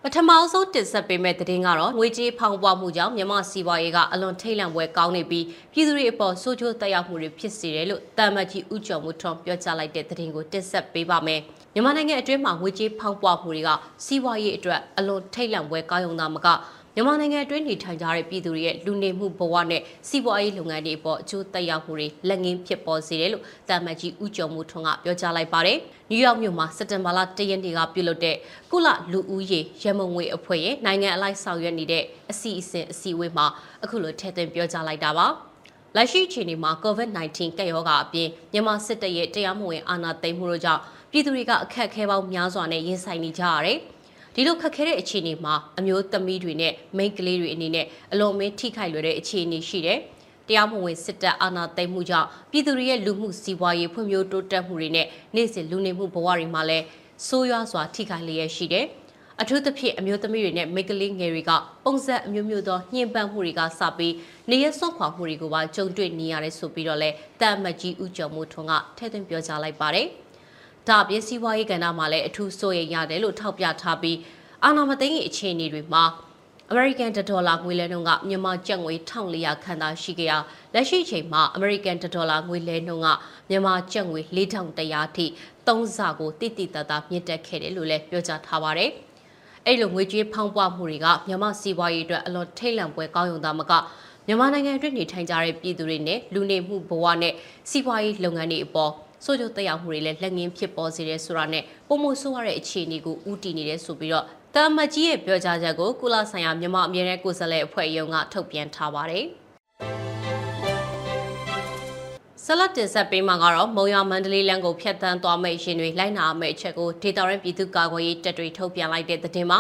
ပထမဆုံးတင်ဆက်ပေးမယ့်သတင်းကတော့ငွေကြေးဖောင်းပွားမှုကြောင့်မြန်မာစီးပွားရေးကအလွန်ထိတ်လန့်ပွဲကောင်းနေပြီးပြည်သူတွေအပေါ်ဆိုးကျိုးတက်ရောက်မှုတွေဖြစ်စေတယ်လို့တာမတ်ကြီးဦးကျော်မှုထွန်းပြောကြားလိုက်တဲ့သတင်းကိုတင်ဆက်ပေးပါမယ်။မြန်မာနိုင်ငံအတွင်းမှာငွေကြေးဖောင်းပွားမှုတွေကစီးပွားရေးအတွက်အလွန်ထိတ်လန့်ပွဲကောင်းရုံသာမက မြန်မာနိုင်ငံအတွင်းနေထိုင်ကြတဲ့ပြည်သူတွေရဲ့လူနေမှုဘဝနဲ့စီးပွားရေးလုပ်ငန်းတွေအပေါ်အကျိုးသက်ရောက်မှုတွေလက်ငင်းဖြစ်ပေါ်စေတယ်လို့တာမတ်ကြီးဦးကျော်မှုထွန်းကပြောကြားလိုက်ပါတယ်။နယူးယောက်မြို့မှာစက်တင်ဘာလ၁ရက်နေ့ကပြုလုပ်တဲ့ကုလလူဦးရေရမုံငွေအဖွဲ့ရဲ့နိုင်ငံအလိုက်ဆောင်ရွက်နေတဲ့အစီအစဉ်အစည်းအဝေးမှာအခုလိုထည့်သွင်းပြောကြားလိုက်တာပါ။လက်ရှိအခြေအနေမှာ COVID-19 ကပ်ရောဂါအပြင်မြန်မာစစ်တပ်ရဲ့တရားမဝင်အာဏာသိမ်းမှုတို့ကြောင့်ပြည်သူတွေကအခက်အခဲပေါင်းများစွာနဲ့ရင်ဆိုင်နေကြရတယ်။ ဒီလိုခက်ခဲတဲ့အခြေအနေမှာအမျိုးသမီးတွေနဲ့မိန်းကလေးတွေအနေနဲ့အလွန်မင်းထိခိုက်လွယ်တဲ့အခြေအနေရှိတယ်။တရားမဝင်စစ်တပ်အာဏာသိမ်းမှုကြောင့်ပြည်သူတွေရဲ့လူမှုစီးပွားရေးဖွံ့ဖြိုးတိုးတက်မှုတွေနဲ့နေ့စဉ်လူနေမှုဘဝတွေမှာလည်းဆိုးရွားစွာထိခိုက်လျက်ရှိတယ်။အထူးသဖြင့်အမျိုးသမီးတွေနဲ့မိန်းကလေးငယ်တွေကပုံစံအမျိုးမျိုးသောညှဉ်းပန်းမှုတွေကစပြီးနေရဆွန့်ခွာမှုတွေကိုပါကြုံတွေ့နေရတယ်ဆိုပြီးတော့လဲတာအမတ်ကြီးဦးကျော်မိုးထွန်းကထည့်သွင်းပြောကြားလိုက်ပါတယ်။ ဒါအပြင်စီးပွားရေးကဏ္ဍမှာလည်းအထူးစိုးရိမ်ရတယ်လို့ထောက်ပြထားပြီးအာဏာမသိမ်းခင်အခြေအနေတွေမှာ American ဒေါ်လာငွေလဲနှုန်းကမြန်မာကျပ်ငွေ1400ခန့်သာရှိခဲ့ရလက်ရှိချိန်မှာ American ဒေါ်လာငွေလဲနှုန်းကမြန်မာကျပ်ငွေ4100ထိ3ဆကိုတိတိတတ်တာမြင့်တက်ခဲ့တယ်လို့လည်းပြောကြားထားပါတယ်။အဲ့လိုငွေကြေးဖောင်းပွားမှုတွေကမြန်မာစီးပွားရေးအတွက်အလွန်ထိတ်လန့်ပွဲကောင်းရုံသာမကမြန်မာနိုင်ငံအတွင်းနေထိုင်ကြတဲ့ပြည်သူတွေနဲ့လူနေမှုဘဝနဲ့စီးပွားရေးလုပ်ငန်းတွေအပေါ် ဆိုးကျိုးတက်ရောက်မှုတွေလည်းလက်ငင်းဖြစ်ပေါ်စေတဲ့ဆိုတာနဲ့ပုံမှုဆိုးရတဲ့အခြေအနေကိုဥတည်နေတယ်ဆိုပြီးတော့တာမကြီးရဲ့ပြောကြားချက်ကိုကုလဆိုင်ရာမြန်မာအမြဲတမ်းကိုယ်စားလှယ်အဖွဲ့ရုံးကထုတ်ပြန်ထားပါတယ်ဆလတ်တင်ဆက်ပေးမှာကတော့မုံရမန္တလေးလမ်းကိုဖျက်ဆီးသွားမယ့်ရှင်တွေလိုက်နာမယ့်အချက်ကိုဒေတာရန်ပြည်သူ့ကာကွယ်ရေးတပ်တွေထုတ်ပြန်လိုက်တဲ့သတင်းမှာ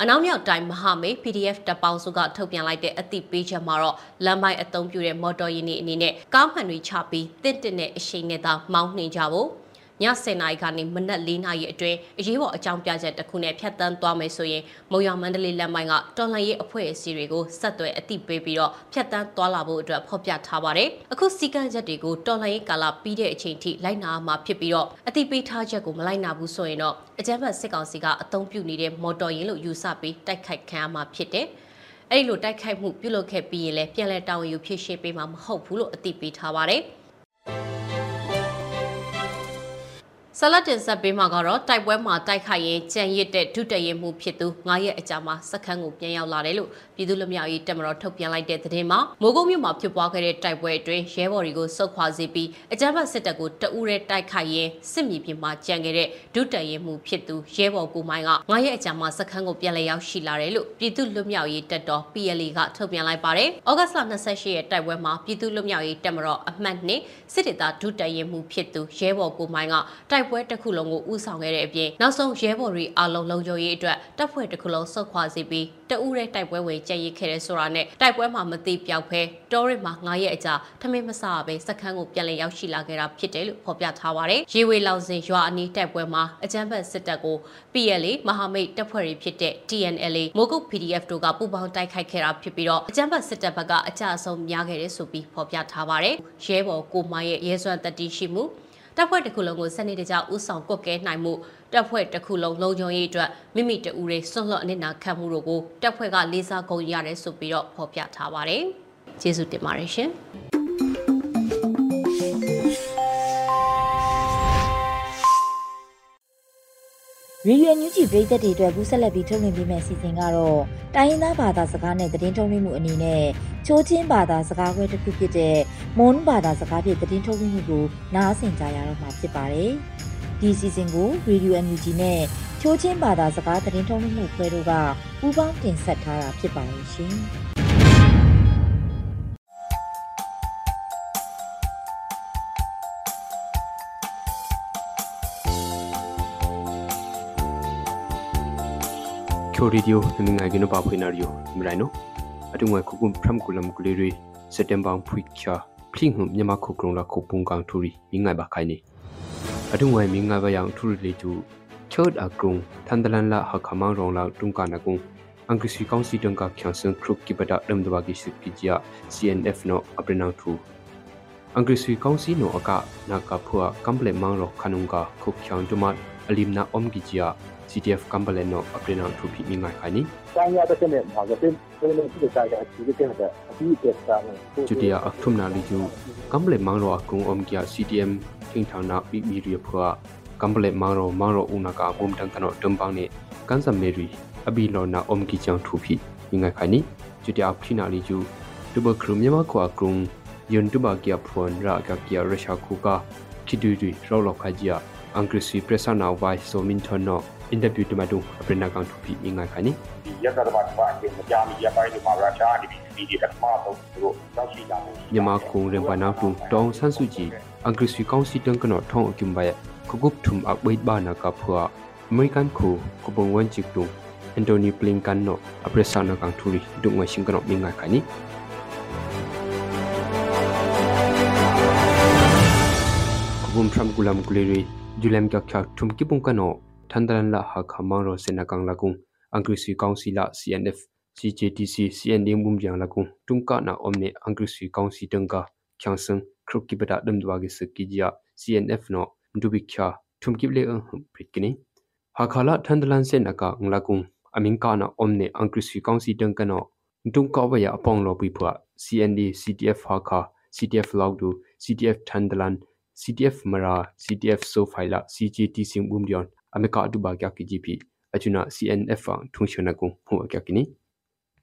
အနောက်မြောက်တိုင်းမဟာမိတ် PDF တပ်ပေါင်းစုကထုတ်ပြန်လိုက်တဲ့အသိပေးချက်မှာတော့လမ်းပိုင်းအသုံးပြုတဲ့မော်တော်ယာဉ်တွေအနေနဲ့ကားမှန်တွေချပြီးတင့်တင့်တဲ့အရှိန်နဲ့သာမောင်းနှင်ကြဖို့ည 10နာရီကနေမနက်4နာရီအတွင်းအရေးပေါ်အကြောင်းပြချက်တစ်ခုနဲ့ဖြတ်တန်းသွားမယ်ဆိုရင်မုံရမန္တလေးလမ်းပိုင်းကတော်လှန်ရေးအဖွဲ့အစည်းတွေကိုဆက်သွယ်အသိပေးပြီးတော့ဖြတ်တန်းသွားလာဖို့အတွက်ဖော်ပြထားပါတယ်။အခုစီကံချက်တွေကိုတော်လှန်ရေးကာလပြီးတဲ့အချိန်ထိလိုက်နာမှာဖြစ်ပြီးတော့အသိပေးထားချက်ကိုမလိုက်နာဘူးဆိုရင်တော့အကြမ်းဖက်စစ်ကောင်စီကအသုံးပြုနေတဲ့မော်တော်ယာဉ်လို့ယူဆပြီးတိုက်ခိုက်ခံရမှာဖြစ်တယ်။အဲ့လိုတိုက်ခိုက်မှုပြုလုပ်ခဲ့ပြီးရင်လည်းပြန်လည်တာဝန်ယူဖြစ်ရှင်းပေးမှာမဟုတ်ဘူးလို့အသိပေးထားပါတယ်။ ဆလတ်တင်ဆက်ပေးမှာကတော့တိုက်ပွဲမှာတိုက်ခိုက်ရင်ကြံရစ်တဲ့ဒုတရင်မှုဖြစ်သူ9ရက်အကြာမှာစခန်းကိုပြန်ရောက်လာတယ်လို့ ပြည်သူ့လူမျိုးရေးတက်မတော်ထုတ်ပြန်လိုက်တဲ့သတင်းမှာမိုးကုတ်မြို့မှာဖြစ်ပွားခဲ့တဲ့တိုက်ပွဲအတွင်းရဲဘော်တွေကိုစုခွာစေပြီးအကြမ်းဖက်စစ်တပ်ကိုတအူးရဲတိုက်ခိုက်ရင်စစ်မြေပြင်မှာကြံခဲ့တဲ့ဒုတရင်မှုဖြစ်သူရဲဘော်ကိုမိုင်းက9ရက်အကြာမှာစခန်းကိုပြန်လည်ရောက်ရှိလာတယ်လို့ပြည်သူ့လူမျိုးရေးတက်တော် PLA ကထုတ်ပြန်လိုက်ပါတယ်။ဩဂတ်လ28ရက်တိုက်ပွဲမှာပြည်သူ့လူမျိုးရေးတက်မတော်အမှတ်2စစ်ဒေသဒုတရင်မှုဖြစ်သူရဲဘော်ကိုမိုင်းကတိုက်တိုက်ပွဲတစ်ခုလုံးကိုဥဆောင်ခဲ့တဲ့အပြင်နောက်ဆုံးရဲဘော်တွေအလုံးလုံးကြုံရေးအတွက်တပ်ဖွဲ့တစ်ခုလုံးဆုတ်ခွာစီပြီးတအူးတဲ့တိုက်ပွဲဝင်ကြံရစ်ခဲ့တဲ့ဆိုတာနဲ့တိုက်ပွဲမှာမတိပြောက်ဖဲတောရစ်မှာ9ရက်အကြာထမင်းမစားပဲစခန်းကိုပြန်လည်ရောက်ရှိလာခဲ့တာဖြစ်တယ်လို့ဖော်ပြထားပါတယ်။ရေဝေလောက်စင်ရွာအနီးတိုက်ပွဲမှာအကြမ်းဖက်စစ်တပ်ကို PLA မဟာမိတ်တပ်ဖွဲ့တွေဖြစ်တဲ့ TNLA မိုးကုတ် PDF တို့ကပူးပေါင်းတိုက်ခိုက်ခဲ့တာဖြစ်ပြီးတော့အကြမ်းဖက်စစ်တပ်ဘက်ကအကြအဆုံးများခဲ့တယ်ဆိုပြီးဖော်ပြထားပါတယ်။ရဲဘော်ကိုမိုင်းရဲ့ရဲစွမ်းတတိရှိမှုတပ်ဖွဲ့တစ်ခုလုံးကိုစနစ်တကျဥဆောင်ကွက်ကဲနိုင်မှု တပ်ဖွဲ့တစ်ခုလုံးလုံခြုံရေးအတွက်မိမိတအူတွေဆွန့်လွတ်အနစ်နာခံမှုတို့ကိုတပ်ဖွဲ့ကလေးစားဂုဏ်ရတယ်ဆိုပြီးတော့ဖော်ပြထားပါတယ်။ကျေးဇူးတင်ပါတယ်ရှင်။ရေရွယ်ညူဂျီပရိသတ်တွေအတွက်ကူးဆက်လက်ပြီးထုတ်လွှင့်ပေးမယ့်အစီအစဉ်ကတော့တိုင်းရင်းသားဘာသာစကားနဲ့သတင်းထုတ်လွှင့်မှုအနေနဲ့ချိုးချင်းဘာသာစကားခွဲတစ်ခုဖြစ်တဲ့မွန်ဘာသာစကားဖြင့်သတင်းထုတ်လွှင့်မှုကိုနားဆင်ကြရတော့မှာဖြစ်ပါတယ်။ ဒီအစီအစဉ်ကို Radio NUG နဲ့ချိုးချင်းဘာသာစကားသတင်းထုတ်လွှင့်မှုခွဲတို့ကပူးပေါင်းတင်ဆက်ထားတာဖြစ်ပါတယ်ရှင်။ချိုရီဒီယိုနမငိုင်ကနပါဖွေနာရီယိုမရိုင်နိုအတုငွယ်ခုကုမ်ဖရမ်ကူလမ်ကူလီရီစက်တမ်ဘာဖွိချာဖလင်းဟုမြမခုကရုံလာခုပုံကန်ထူရီမိငိုင်ပါခိုင်နီ အတုငွယ်မိငိုင်ပါယံထူရီလီတူချော့အကရုံသန်ဒလန်လာဟခမောင်ရောင်လာတုံကနကုံအင်္ဂစီကောင်စီတန်ကချန်စန်ခရုကိပတာဒမ်ဒဘာဂီစစ်ပီဂျာ CNF နောအပရနောင်ထူအင်္ဂစီကောင်စီနောအကနာကဖွာကမ်ပလေမောင်ရောခနုံကခုချောင်တုမတ်အလီမနာအုံဂီဂျာ CTF Kambaleno Aprena Thupi Mingai Khani တိုင်းရတဲ့နဲ့မှာကတဲ့ဘယ်လိုဖြစ်ကြတာဒီကတဲ့တဲ့အပြီးတက်တာလို့ Jutia Akthum na li ju Kamble Mangro Akung Om Kya CTM Thing Thang na Pi Mi Ri Phwa Kamble Mangro Mangro Una ka Bum Tang Kano Tumpang ne Kansam Meri Abi Lo na Om Ki Chang Thupi mi ngai khai ni chu ti ak phina li ju tu ba khru mi ma ko akrung yun tu ba kya phon ra ka kya ra sha khu ka khi du du ro lo kha ji ya angkrisi presa na vai so min thon no interview တမတူအပရနာကောင်ထူပြီးမိငါခိုင်နီဒီရက်ကတဘာဘာအကျဉ်းမကြမီရပိုင်းတွေမှာရုရှားနေပြီးဒီဒီပထမဆုံးသူတို့ရောက်ရှိလာတယ်မြန်မာခုံရင်ပနာတုတောင်းဆန်းစုကြည်အင်္ဂလိပ်စီကောင်စီတန်ကနော်ထောင်းအကျုံဘယခဂုပ်ထုမ်အဘိတ်ဘာနာကဖွာအမေရိကန်ခုကဘုံဝန်ချစ်တုအန်တိုနီပလင်ကန်နော်အပရက်ဆာနာကန်ထူရီဒုငွေရှင်ကနော်မိငါခိုင်နီကဘုံဖရမ်ကူလမ်ကူလီရီဂျူလမ်ကခါထုမ်ကိပုန်ကနော် ထန်ဒရန်လာဟာခမောင်ရောစနကန်လာကုံအင်္ဂလိပ်စီကောင်စီလာ CNF CJTC CND mum jang la kung tungka na omne angrisui kaunsi tengka kyangseng kruk ki bada dum dwa gi sik ya CNF no ndubi kya thumkip le ang pritkini ha khala thandlan se naka ngla kung amin ka na omne angrisui kaunsi tengka no tungka wa ya apong lo pi phwa CND CTF ha kha CTF logdu CTF thandlan CTF mara CTF so faila CJT sing bum dion ameka atuba kya kgp achuna cnf fa thungshona ku hu kya kini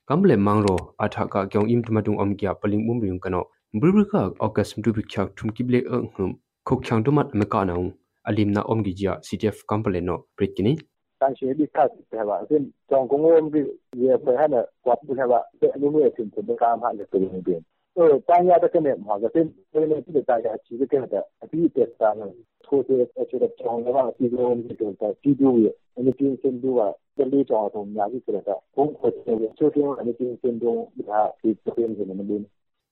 kamle mangro atha ka kyong im tmatung om kya paling bum ring kano brbrka august du bikcha thumki ble ang hum khok khyang dumat ameka naung alim na om gijia ctf kample no prit kini การเชื่อดิคัสใช่ป่ะซึ่งจองกงโอมที่เยไปให้เนี่ยกวัดใช่ป่ะเป็นรู้เรื่องถึงถึงการผ่านเลยเป็นเปลี่ยนเออตั้งยาตะเกเนมหอกซึ่งเป็นเรื่องที่จะใจอาชีพก็ได้อภิเษกตาเนี่ย process အချက်အကျောင်းတော့အပြီးဆုံးဖြစ်တော့ပြည်သူရဲ့ anything စင်တူကတလေးတော်တော့များကြီးဖြစ်တော့ဘုံခွတ်တဲ့ဆိုတော့ anything စင်တူဒါဒီပြင်နေမှာလို့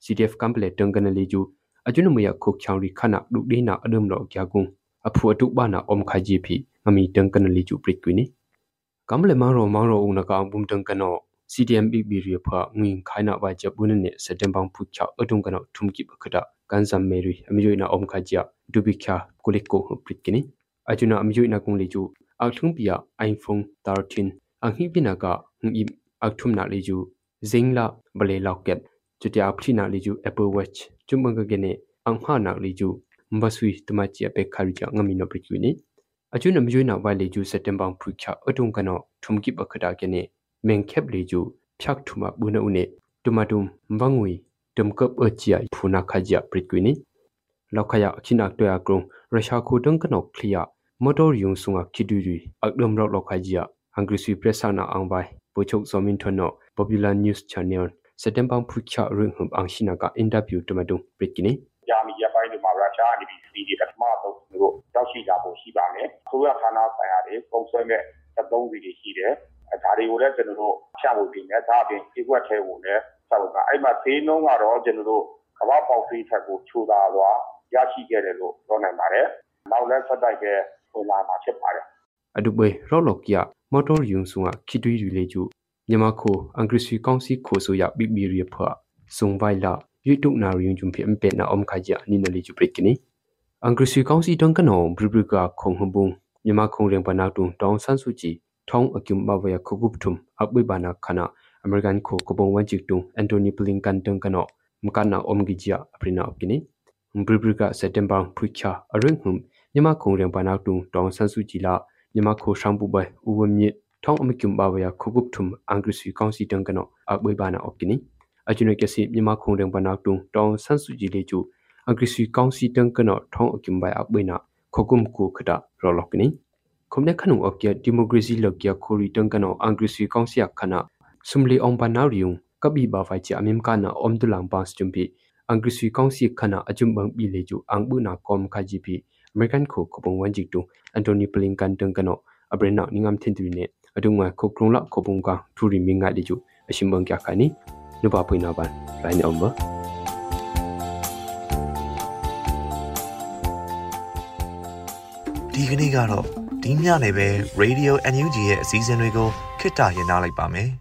CDF kample tengana leju ajunu mya khok chawri khana dukde na adum ro kya gung aphu atu ba na om kha ji phi ngami tengana leju prikwi ni kample ma ro ma ro ung na ka bum tengkano CDM BB ri pha ngin khaina ba jabunan ne setembang phu cha adum kana thumki ba khada kan sam meri amjoi na om khajia dubikha kulikko pritkini ajuna amjoi na kung leju akhung pia iphone 13 anghi bina ka ngim akthum na leju zingla bale locket chutia phri na leju apple watch chumanga gene angha na leju mbasui tumachi ape kharija ngamino prikwini ajuna amjoi na wa leju september phukha atung kano thumki bakhada gene mengkhep leju phyak thuma buna une tumatum mbangui တူမတုံဘငွေတမ်ကပ်အချီယဖူနာခကြပရိကွီနီလောက်ခယခိနာတွဲအကရုံရရှာခုတန်ကနောကလီယာမတော်ယုံဆုံအခီဒူရီအကဒမ်ရောက်လောက်ခကြဟန်ဂရီစီပရက်ဆာနာအောင်ဘိုင်ပိုချုပ်ဇော်မင်ထွန်းနော Popular News Channel စက်တမ်ဘာဖူချရင်ဟမ်အောင်ရှိနာကအင်တာဗျူးတမတုံပရိကိနီကြာမီရပိုင်းတွေမှာရုရှားနေပြီးစီဒီပထမဆုံးသူတို့ရောက်ရှိလာဖို့ရှိပါမယ်။ဆိုရဌာနဆိုင်ရာတွေပုံဆွဲမဲ့သုံးစီတွေရှိတယ်။အဲဒါတွေကိုလည်းကျွန်တော်တို့ဖြတ်ဖို့ပြင်တယ်။ဒါအပြင်ဒီကွက်ထဲကိုလည်း ဆက်ဖို့ကအဲ့မှာဈေးနှုန်းကတော့ကျွန်တော်တို့ကမ္ဘာပေါက်ဈေးထက်ကိုချိုးသားသွားရရှိခဲ့တယ်လို့ပြောနိုင်ပါတယ်။နောက်လည်းဆက်တိုက်ပဲဝင်လာမှာဖြစ်ပါတယ်။အဒုဘေရော့လော့ကီယာမော်တော်ယုံဆုံကခိတွီရီလေကျူမြန်မာခိုအင်္ဂရိစီကောင်စီခိုဆိုရဘီဘီရီဖာဆုံဝိုင်လာရွတုနာရီယုံဂျုံဖိအမ်ပေနာအုံခါဂျာနီနလီကျူပရိကနီအင်္ဂရိစီကောင်စီတန်ကနောဘရီဘရီကာခုံဟဘုံမြန်မာခုံရင်ပနာတုံတောင်းဆန်းစုကြည်ထောင်းအကျုံဘဝယခုဂုပထုမ်အဘိဘာနာခနာ အမေရိကန်ခိုကဘုံဝန်ချီတုံအန်တိုနီပလင်ကန်တန်ကနောမကနာအုံဂီဂျာအပရိနာအပကိနီဘရီဘရီကာစက်တမ်ဘာဖွိချာအရင်ဟုံမြန်မာခုံရင်ပနာတုံတောင်းဆန်းစုကြည်လာမြန်မာခိုရှမ်ပူဘဲဥဝမြစ်ထောင်းအမကျုံဘဝယခုဂုပထုမ်အင်္ဂရိစီကောင်စီတန်ကနောအဘိဘာနာအပကိနီအကျွန်ုကစီမြန်မာခုံရင်ပနာတုံတောင်းဆန်းစုကြည်လေကျူအင်္ဂရိစီကောင်စီတန်ကနောထောင်းအကျုံဘဲအဘိနာခုကုမ်ကူခတာရောလောကနီခုံနေခနုအကရဒီမိုကရေစီလောက်ကရခိုရီတန်ကနောအင်္ဂရိစီကောင်စီအခနာ ဆုမလီအောင်ပနာရီယုံကဘီဘာဖိုင်ချအမင်ကနာအုံဒလန်ပန်စချွမ်ပီအင်္ဂရိစီကောင်စီခနာအကျုံဘန်ပီလေကျူအင်္ဂဘူနာကောမ်ခါဂျီပီအမေရိကန်ခိုကပုံဝန်ဂျီတုအန်တိုနီပလင်ကန်တန်ကနောအဘရနာနင်းငမ်သင်တူနေအဒုံငါခုကရုံလာခုပုံကထူရီမင်ငါလေကျူအရှင်ဘန်ကြခါနီနုပါပွိနာပန်ရိုင်းအောင်ဘာဒီကနေ့ကတော့ဒီညနေပဲ Radio NUG ရဲ့အစည်းအဝေးကိုခਿੱတရနာလိုက်ပါမယ်